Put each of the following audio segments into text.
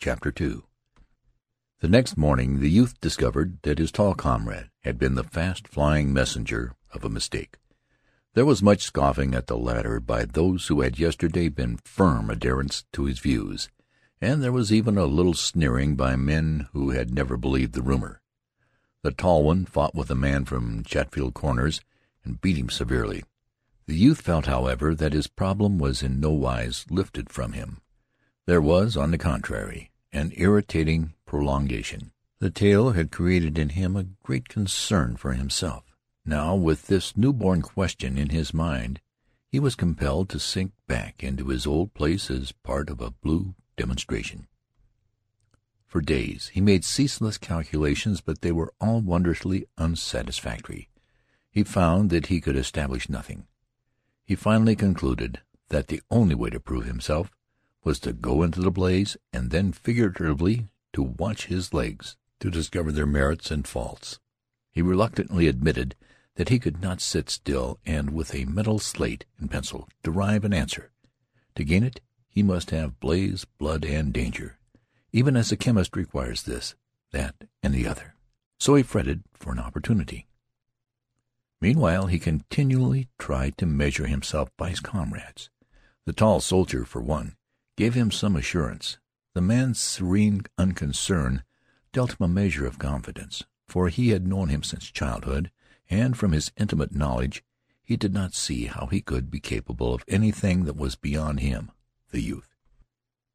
CHAPTER II The next morning the youth discovered that his tall comrade had been the fast flying messenger of a mistake. There was much scoffing at the latter by those who had yesterday been firm adherents to his views, and there was even a little sneering by men who had never believed the rumor. The tall one fought with a man from Chatfield Corners and beat him severely. The youth felt, however, that his problem was in no wise lifted from him. There was, on the contrary, an irritating prolongation. The tale had created in him a great concern for himself. Now, with this new-born question in his mind, he was compelled to sink back into his old place as part of a blue demonstration. For days he made ceaseless calculations, but they were all wondrously unsatisfactory. He found that he could establish nothing. He finally concluded that the only way to prove himself was to go into the blaze and then figuratively to watch his legs, to discover their merits and faults. He reluctantly admitted that he could not sit still and with a mental slate and pencil derive an answer. To gain it he must have blaze, blood, and danger even as the chemist requires this, that, and the other. So he fretted for an opportunity. Meanwhile he continually tried to measure himself by his comrades. The tall soldier, for one, gave him some assurance. The man's serene unconcern dealt him a measure of confidence, for he had known him since childhood, and from his intimate knowledge he did not see how he could be capable of anything that was beyond him, the youth.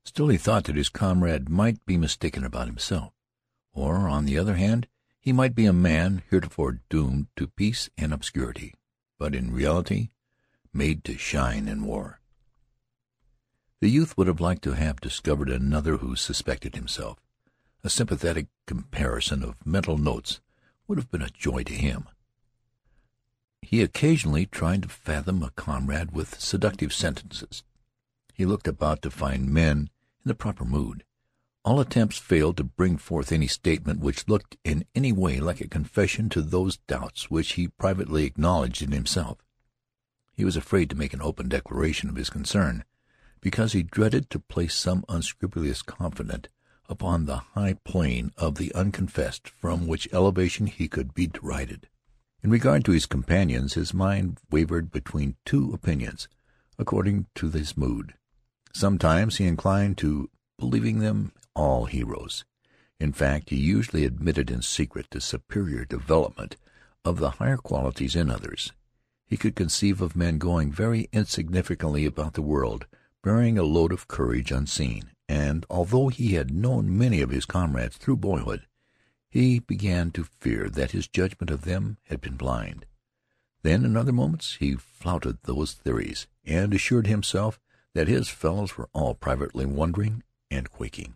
Still he thought that his comrade might be mistaken about himself, or, on the other hand, he might be a man heretofore doomed to peace and obscurity, but in reality made to shine in war. The youth would have liked to have discovered another who suspected himself. A sympathetic comparison of mental notes would have been a joy to him. He occasionally tried to fathom a comrade with seductive sentences. He looked about to find men in the proper mood. All attempts failed to bring forth any statement which looked in any way like a confession to those doubts which he privately acknowledged in himself. He was afraid to make an open declaration of his concern, because he dreaded to place some unscrupulous confidant upon the high plane of the unconfessed from which elevation he could be derided. In regard to his companions, his mind wavered between two opinions, according to his mood. Sometimes he inclined to believing them all heroes. In fact, he usually admitted in secret the superior development of the higher qualities in others. He could conceive of men going very insignificantly about the world, bearing a load of courage unseen, and although he had known many of his comrades through boyhood, he began to fear that his judgment of them had been blind. Then, in other moments, he flouted those theories, and assured himself that his fellows were all privately wondering and quaking.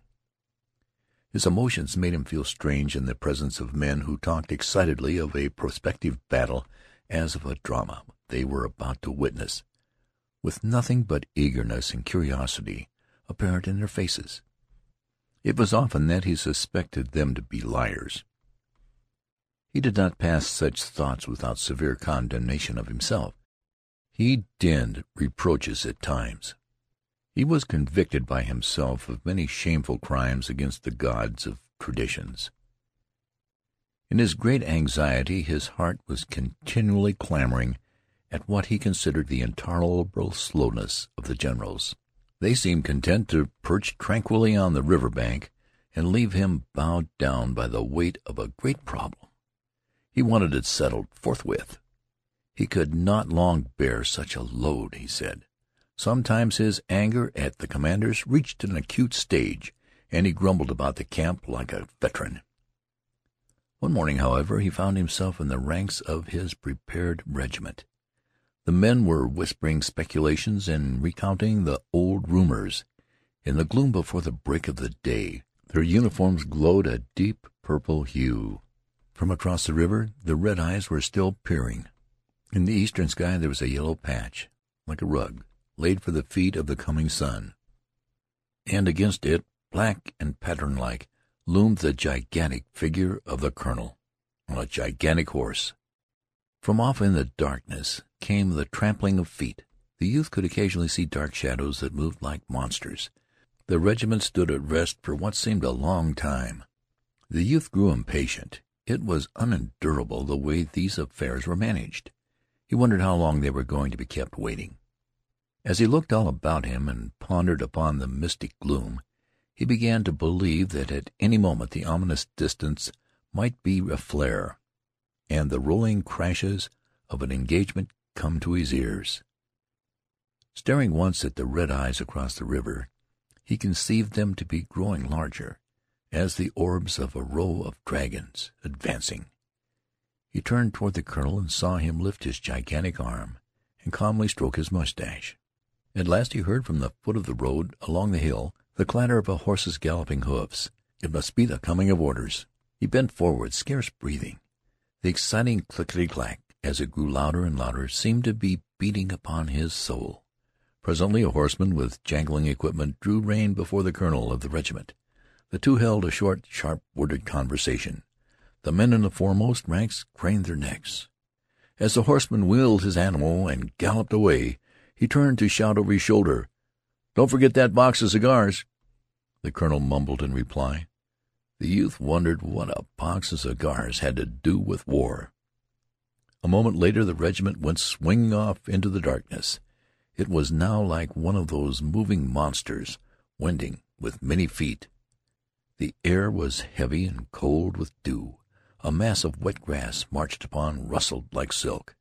His emotions made him feel strange in the presence of men who talked excitedly of a prospective battle as of a drama they were about to witness, with nothing but eagerness and curiosity apparent in their faces. It was often that he suspected them to be liars. He did not pass such thoughts without severe condemnation of himself. He dinned reproaches at times. He was convicted by himself of many shameful crimes against the gods of traditions. In his great anxiety his heart was continually clamoring at what he considered the intolerable slowness of the generals. They seemed content to perch tranquilly on the river bank and leave him bowed down by the weight of a great problem. He wanted it settled forthwith. He could not long bear such a load, he said. Sometimes his anger at the commanders reached an acute stage, and he grumbled about the camp like a veteran. One morning, however, he found himself in the ranks of his prepared regiment. The men were whispering speculations and recounting the old rumors. In the gloom before the break of the day their uniforms glowed a deep purple hue. From across the river the red eyes were still peering. In the eastern sky there was a yellow patch, like a rug laid for the feet of the coming sun. And against it, black and pattern-like, loomed the gigantic figure of the colonel on a gigantic horse. From off in the darkness came the trampling of feet. The youth could occasionally see dark shadows that moved like monsters. The regiment stood at rest for what seemed a long time. The youth grew impatient. It was unendurable the way these affairs were managed. He wondered how long they were going to be kept waiting. As he looked all about him and pondered upon the mystic gloom, he began to believe that at any moment the ominous distance might be aflare, and the rolling crashes of an engagement come to his ears. Staring once at the red eyes across the river, he conceived them to be growing larger, as the orbs of a row of dragons advancing. He turned toward the colonel and saw him lift his gigantic arm and calmly stroke his mustache. At last he heard from the foot of the road along the hill the clatter of a horse's galloping hoofs. It must be the coming of orders. He bent forward, scarce breathing. The exciting clickety-clack, as it grew louder and louder, seemed to be beating upon his soul. Presently a horseman with jangling equipment drew rein before the colonel of the regiment. The two held a short, sharp-worded conversation. The men in the foremost ranks craned their necks. As the horseman wheeled his animal and galloped away, he turned to shout over his shoulder, "Don't forget that box of cigars." The colonel mumbled in reply. The youth wondered what a box of cigars had to do with war. A moment later the regiment went swinging off into the darkness. It was now like one of those moving monsters, wending with many feet. The air was heavy and cold with dew. A mass of wet grass, marched upon, rustled like silk.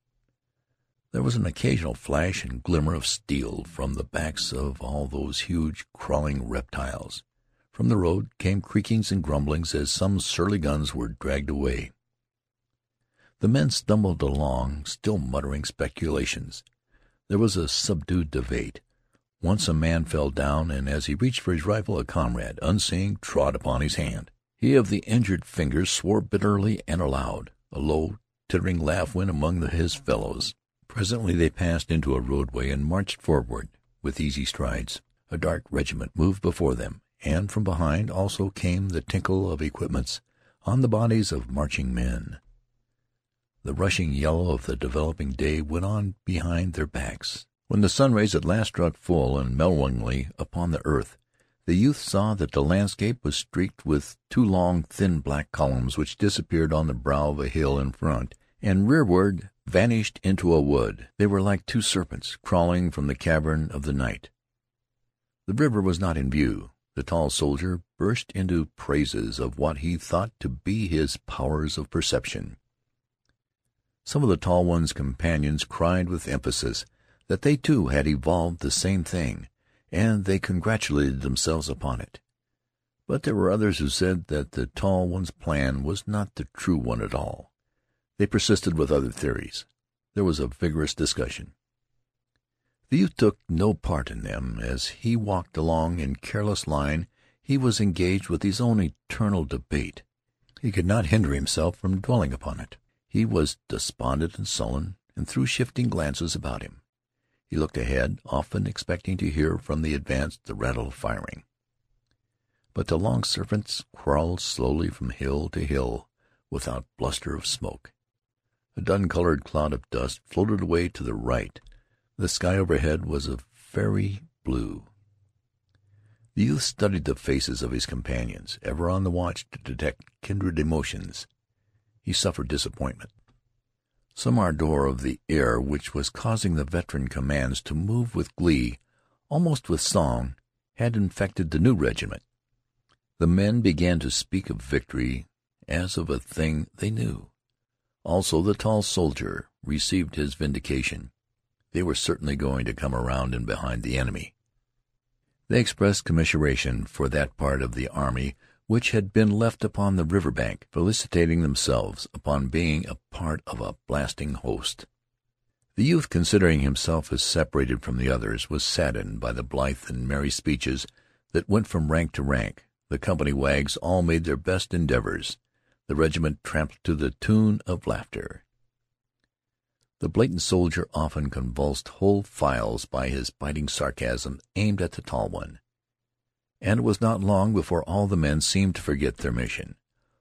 There was an occasional flash and glimmer of steel from the backs of all those huge, crawling reptiles. From the road came creakings and grumblings as some surly guns were dragged away. The men stumbled along, still muttering speculations. There was a subdued debate. Once a man fell down, and as he reached for his rifle a comrade, unseeing, trod upon his hand. He of the injured fingers swore bitterly and aloud. A low, tittering laugh went among his fellows. Presently they passed into a roadway and marched forward with easy strides. A dark regiment moved before them, and from behind also came the tinkle of equipments on the bodies of marching men. The rushing yellow of the developing day went on behind their backs. When the sun rays at last struck full and mellowingly upon the earth, the youth saw that the landscape was streaked with two long, thin black columns which disappeared on the brow of a hill in front, and rearward vanished into a wood. They were like two serpents crawling from the cavern of the night. The river was not in view. The tall soldier burst into praises of what he thought to be his powers of perception. Some of the tall one's companions cried with emphasis that they too had evolved the same thing, and they congratulated themselves upon it. But there were others who said that the tall one's plan was not the true one at all. They persisted with other theories. There was a vigorous discussion. The youth took no part in them. As he walked along in careless line he was engaged with his own eternal debate. He could not hinder himself from dwelling upon it. He was despondent and sullen, and threw shifting glances about him. He looked ahead, often expecting to hear from the advance the rattle of firing. But the long serpents crawled slowly from hill to hill without bluster of smoke. A dun-colored cloud of dust floated away to the right. The sky overhead was a fairy blue. The youth studied the faces of his companions, ever on the watch to detect kindred emotions. He suffered disappointment. Some ardor of the air which was causing the veteran commands to move with glee, almost with song, had infected the new regiment. The men began to speak of victory as of a thing they knew. Also the tall soldier received his vindication. They were certainly going to come around and behind the enemy. They expressed commiseration for that part of the army which had been left upon the river bank, felicitating themselves upon being a part of a blasting host. The youth, considering himself as separated from the others, was saddened by the blithe and merry speeches that went from rank to rank. The company wags all made their best endeavors. The regiment tramped to the tune of laughter. The blatant soldier often convulsed whole files by his biting sarcasm aimed at the tall one and it was not long before all the men seemed to forget their mission.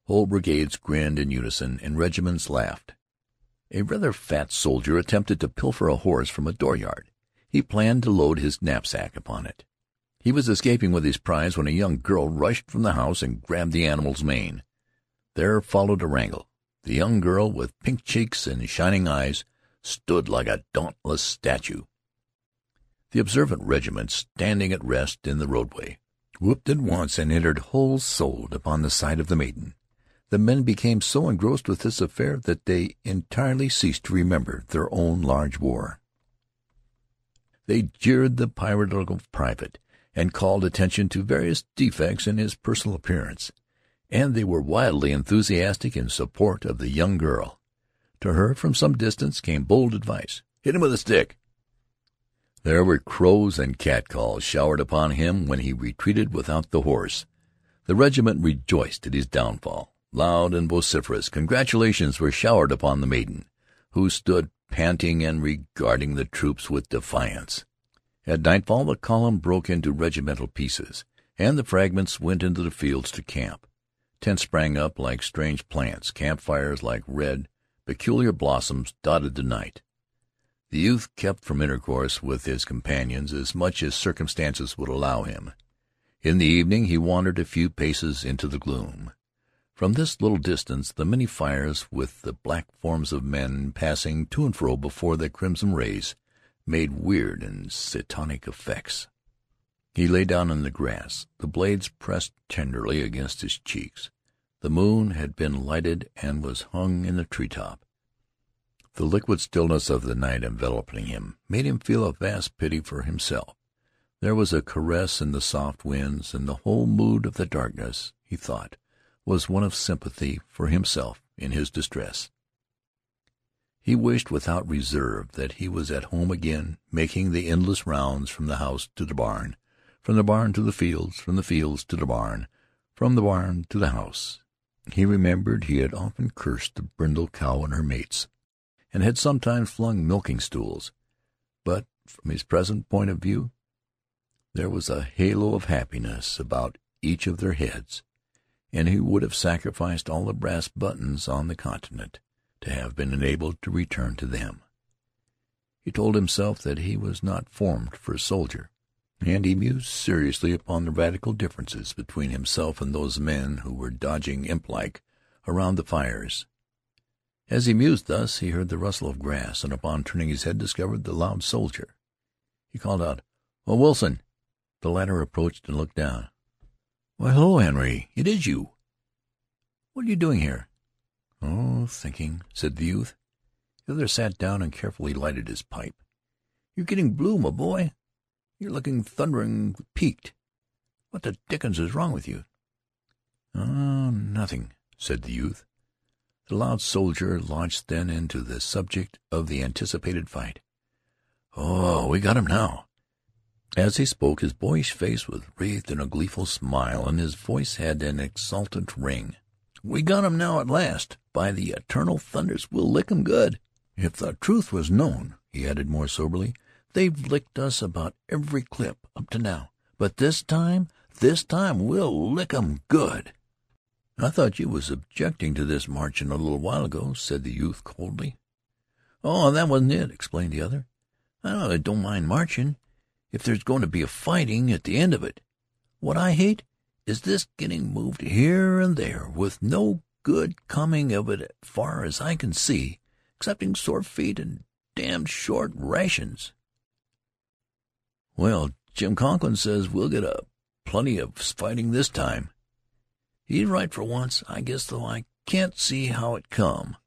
Whole brigades grinned in unison, and regiments laughed. A rather fat soldier attempted to pilfer a horse from a dooryard. He planned to load his knapsack upon it. He was escaping with his prize when a young girl rushed from the house and grabbed the animal's mane. There followed a wrangle. The young girl, with pink cheeks and shining eyes, stood like a dauntless statue. The observant regiment, standing at rest in the roadway, whooped at once and entered whole-souled upon the side of the maiden. The men became so engrossed with this affair that they entirely ceased to remember their own large war. They jeered the piratical private, and called attention to various defects in his personal appearance and they were wildly enthusiastic in support of the young girl. To her, from some distance, came bold advice. "Hit him with a stick." There were crows and catcalls showered upon him when he retreated without the horse. The regiment rejoiced at his downfall. Loud and vociferous congratulations were showered upon the maiden, who stood panting and regarding the troops with defiance. At nightfall the column broke into regimental pieces, and the fragments went into the fields to camp. Tents sprang up like strange plants. Campfires like red, peculiar blossoms dotted the night. The youth kept from intercourse with his companions as much as circumstances would allow him. In the evening he wandered a few paces into the gloom. From this little distance the many fires, with the black forms of men passing to and fro before the crimson rays, made weird and satanic effects. He lay down in the grass, the blades pressed tenderly against his cheeks. The moon had been lighted and was hung in the tree top. The liquid stillness of the night enveloping him made him feel a vast pity for himself. There was a caress in the soft winds, and the whole mood of the darkness, he thought, was one of sympathy for himself in his distress. He wished without reserve that he was at home again, making the endless rounds from the house to the barn, from the barn to the fields, from the fields to the barn, from the barn to the house. He remembered he had often cursed the brindle cow and her mates, and had sometimes flung milking stools, but from his present point of view there was a halo of happiness about each of their heads, and he would have sacrificed all the brass buttons on the continent to have been enabled to return to them. He told himself that he was not formed for a soldier and he mused seriously upon the radical differences between himself and those men who were dodging imp-like around the fires. As he mused thus, he heard the rustle of grass, and upon turning his head discovered the loud soldier. He called out, "Oh, Wilson!" The latter approached and looked down. "Why, hello, Henry! It is you! What are you doing here?" "Oh, thinking," said the youth. The other sat down and carefully lighted his pipe. "You're getting blue, my boy. You're looking thundering peaked. What the dickens is wrong with you?" "Oh, nothing," said the youth. The loud soldier launched then into the subject of the anticipated fight. "Oh, we got him now." As he spoke his boyish face was wreathed in a gleeful smile, and his voice had an exultant ring. "We got him now at last. By the eternal thunders, we'll lick him good. If the truth was known," he added more soberly. They've licked us about every clip up to now, but this time, this time we'll lick 'em good." "I thought you was objecting to this marching a little while ago," said the youth coldly. "Oh, that wasn't it," explained the other. "I don't mind marching, if there's going to be a fighting at the end of it. What I hate is this getting moved here and there, with no good coming of it as far as I can see, excepting sore feet and damned short rations. Well, Jim Conklin says we'll get a plenty of fighting this time. He's right for once, I guess, though I can't see how it come.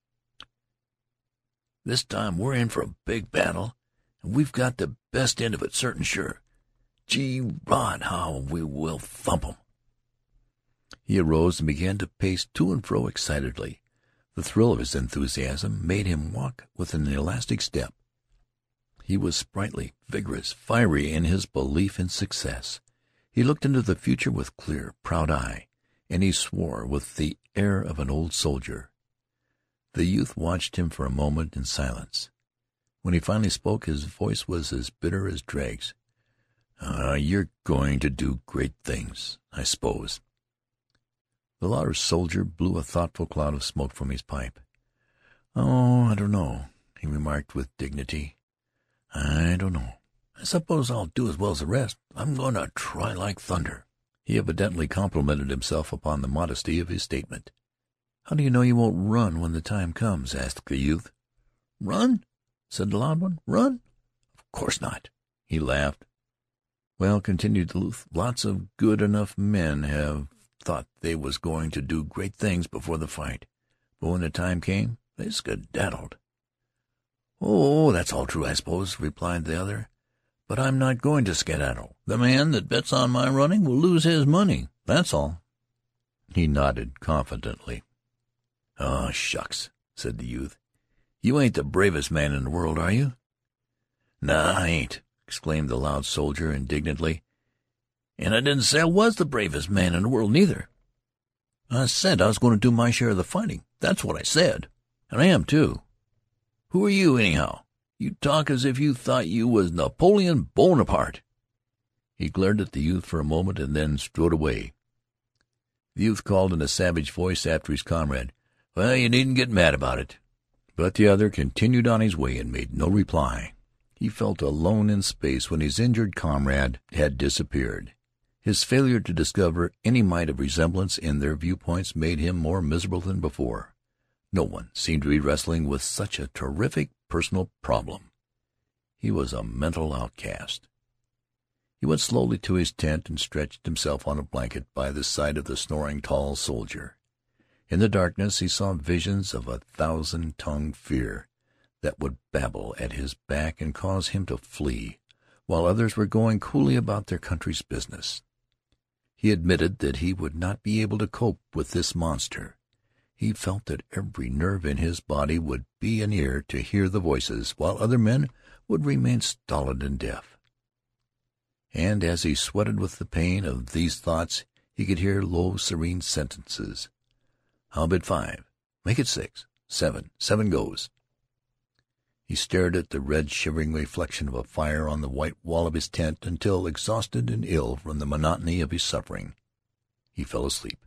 This time we're in for a big battle, and we've got the best end of it, certain sure. Gee rod, how we will thump 'em!" He arose and began to pace to and fro excitedly. The thrill of his enthusiasm made him walk with an elastic step. He was sprightly, vigorous, fiery in his belief in success. He looked into the future with clear, proud eye, and he swore with the air of an old soldier. The youth watched him for a moment in silence. When he finally spoke his voice was as bitter as dregs. "Ah, you're going to do great things, I suppose." The louder soldier blew a thoughtful cloud of smoke from his pipe. "Oh, I don't know," he remarked with dignity. I don't know. I suppose I'll do as well as the rest. I'm going to try like thunder." He evidently complimented himself upon the modesty of his statement. "How do you know you won't run when the time comes?" asked the youth. "Run?" said the loud one. "Run? Of course not." He laughed. "Well," continued the youth, "lots of good enough men have thought they was going to do great things before the fight, but when the time came they skedaddled." "Oh, that's all true, I suppose," replied the other. "But I'm not going to skedaddle. The man that bets on my running will lose his money, that's all." He nodded confidently. "Oh, shucks," said the youth. "You ain't the bravest man in the world, are you?" "No, I ain't," exclaimed the loud soldier indignantly. "And I didn't say I was the bravest man in the world, neither. I said I was going to do my share of the fighting. That's what I said. And I am, too. Who are you, anyhow? You talk as if you thought you was Napoleon Bonaparte." He glared at the youth for a moment and then strode away. The youth called in a savage voice after his comrade, "Well, you needn't get mad about it." But the other continued on his way and made no reply. He felt alone in space when his injured comrade had disappeared. His failure to discover any mite of resemblance in their viewpoints made him more miserable than before. No one seemed to be wrestling with such a terrific personal problem. He was a mental outcast. He went slowly to his tent and stretched himself on a blanket by the side of the snoring tall soldier. In the darkness he saw visions of a thousand-tongued fear that would babble at his back and cause him to flee, while others were going coolly about their country's business. He admitted that he would not be able to cope with this monster. He felt that every nerve in his body would be an ear to hear the voices, while other men would remain stolid and deaf. And as he sweated with the pain of these thoughts he could hear low, serene sentences. "How about five? Make it six. Seven. Seven goes." He stared at the red, shivering reflection of a fire on the white wall of his tent until, exhausted and ill from the monotony of his suffering, he fell asleep.